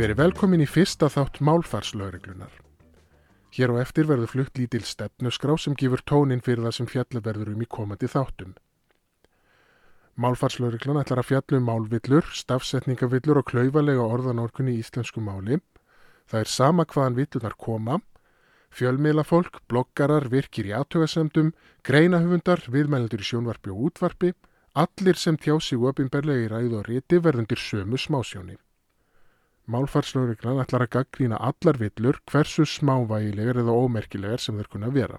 Verið velkomin í fyrsta þátt málfarslauriglunar. Hér á eftir verður flutt lítil stefnusgrá sem gefur tónin fyrir það sem fjalla verður um í komandi þáttum. Málfarslauriglan ætlar að fjalla um málvillur, stafsetningavillur og klauvalega orðanórkunni í íslensku máli. Það er sama hvaðan villunar koma. Fjölmiðlafólk, bloggarar, virkir í aðtöðasemdum, greinahöfundar, viðmælendur í sjónvarpi og útvarpi, allir sem tjá sig opinberlega í ræðu og riti verðundir sömu smásjóni. Málfarslauriglan ætlar að gaggrína allar villur hversu smávægilegar eða ómerkilegar sem þeir kunna vera.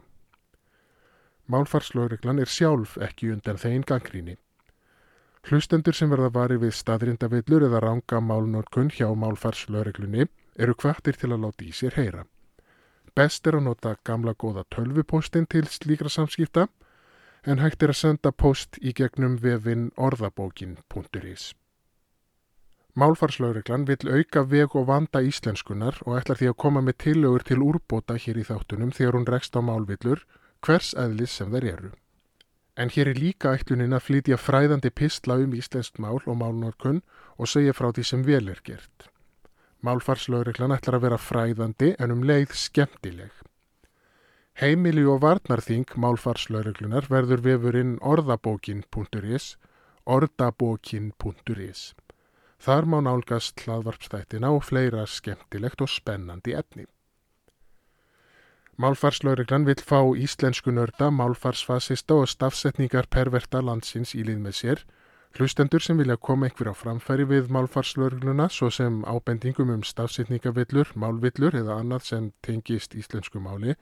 Málfarslauriglan er sjálf ekki undan þeim gaggríni. Hlustendur sem verða varið við staðrindavillur eða ranga málnótkun hjá málfarslaureglunni eru kvartir til að láta í sér heyra. Best er að nota gamla góða tölvupostin til slíkra samskipta en hægt er að senda post í gegnum vefin orðabókin.is. Málfarslauriklan vill auka veg og vanda íslenskunar og ætlar því að koma með tillögur til úrbóta hér í þáttunum þegar hún rekst á málvillur hvers eðlis sem þær eru. En hér er líka ætlunin að flytja fræðandi pistla um íslenskt mál og málnorkun og segja frá því sem vel er gert. Málfarslauriklan ætlar að vera fræðandi en um leið skemmtileg. Heimili og varnarþing málfarslauriklunar verður vefurinn orðabókin.is orðabókin.is Þar má nálgast hlaðvarpstættina og fleira skemmtilegt og spennandi efni. Málfarslauriklan vil fá íslensku nörda, málfarsfasista og stafsetningar perverta landsins í lið með sér, hlustendur sem vilja koma einhver á framfæri við málfarslaurugluna svo sem ábendingum um stafsetningavillur, málvillur eða annað sem tengist íslensku máli,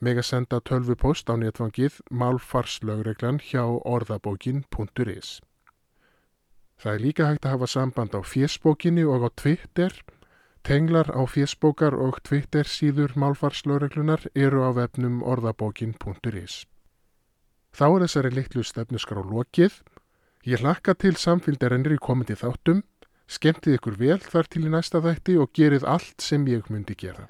meg að senda tölvupost á netfangið málfarslauriklan hjá orðabókin.is. Það er líka hægt að hafa samband á fésbókinni og á Twitter. Tenglar á fésbókar og Twitter síður málfarslaureglunar eru á vefnum orðabókin.is. Þá er þessari litlu stefnusgrá lokið. Ég hlakka til samféldarennir í komandi þáttum. Skemtið ykkur vel þar til í næsta þætti og gerið allt sem ég myndi gera.